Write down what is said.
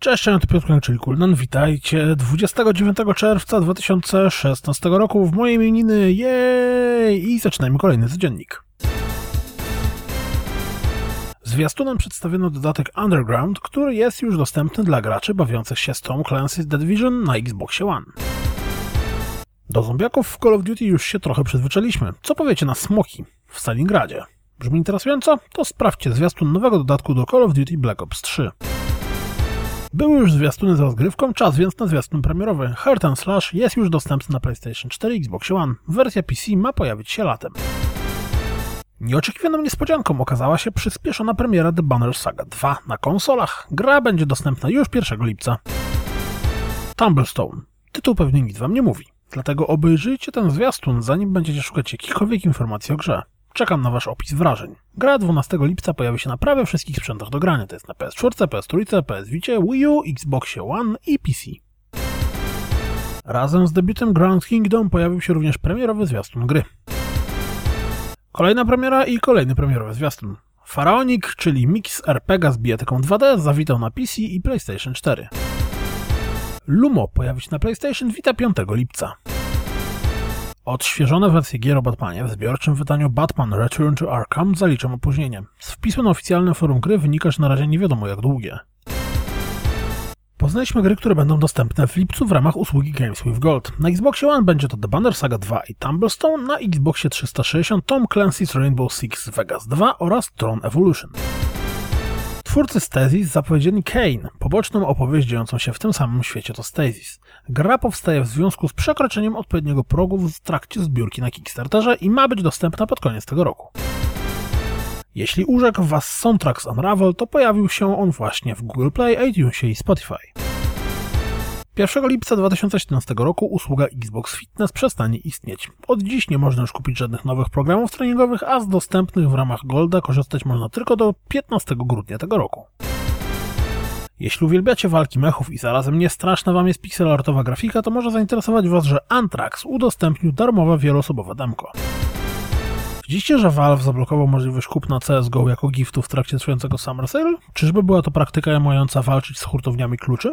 Cześć, ja to Piotr czyli Kulnan. Witajcie 29 czerwca 2016 roku w mojej imieniny. Jej! I zaczynajmy kolejny codziennik. Zwiastunem przedstawiono dodatek Underground, który jest już dostępny dla graczy bawiących się z Tom Clancy's The Division na Xbox One. Do zombiaków w Call of Duty już się trochę przyzwyczailiśmy. Co powiecie na smoki w Stalingradzie? Brzmi interesująco? To sprawdźcie zwiastun nowego dodatku do Call of Duty Black Ops 3. Były już zwiastuny z rozgrywką, czas więc na zwiastun premierowy. Hurt and Slash jest już dostępny na PlayStation 4 i Xbox One. Wersja PC ma pojawić się latem. Nieoczekiwaną niespodzianką okazała się przyspieszona premiera The Banner Saga 2 na konsolach. Gra będzie dostępna już 1 lipca. Tumblestone. Tytuł pewnie nic wam nie mówi, dlatego obejrzyjcie ten zwiastun, zanim będziecie szukać jakichkolwiek informacji o grze. Czekam na wasz opis wrażeń. Gra 12 lipca pojawi się na prawie wszystkich sprzętach do grania, to jest na PS4, PS3, PS Vita, Wii U, Xboxie One i PC. Razem z debiutem Grand Kingdom pojawił się również premierowy zwiastun gry. Kolejna premiera i kolejny premierowy zwiastun. Pharaonic, czyli mix RPG z bijatyką 2D, zawitał na PC i PlayStation 4. Lumo pojawi się na PlayStation Vita 5 lipca. Odświeżone wersje gier o Batmanie w zbiorczym wydaniu Batman Return to Arkham zaliczą opóźnienie. Z wpisu na oficjalnym forum gry wynika, że na razie nie wiadomo jak długie. Poznaliśmy gry, które będą dostępne w lipcu w ramach usługi Games with Gold. Na Xboxie One będzie to The Banner Saga 2 i Tumblestone, na Xboxie 360 Tom Clancy's Rainbow Six Vegas 2 oraz Tron Evolution. Twórcy Stasis zapowiedzieli Kane, poboczną opowieść dziejącą się w tym samym świecie to Stasis. Gra powstaje w związku z przekroczeniem odpowiedniego progu w trakcie zbiórki na Kickstarterze i ma być dostępna pod koniec tego roku. Jeśli urzekł Was soundtrack z Unravel, to pojawił się on właśnie w Google Play, iTunesie i Spotify. 1 lipca 2017 roku usługa Xbox Fitness przestanie istnieć. Od dziś nie można już kupić żadnych nowych programów treningowych, a z dostępnych w ramach Golda korzystać można tylko do 15 grudnia tego roku. Jeśli uwielbiacie walki mechów i zarazem nie straszna wam jest pixelartowa grafika, to może zainteresować was, że Anthrax udostępnił darmowe wieloosobowe demko. Widzicie, że Valve zablokował możliwość kupna CSGO jako giftu w trakcie trwającego Summer Sale? Czyżby była to praktyka mająca walczyć z hurtowniami kluczy?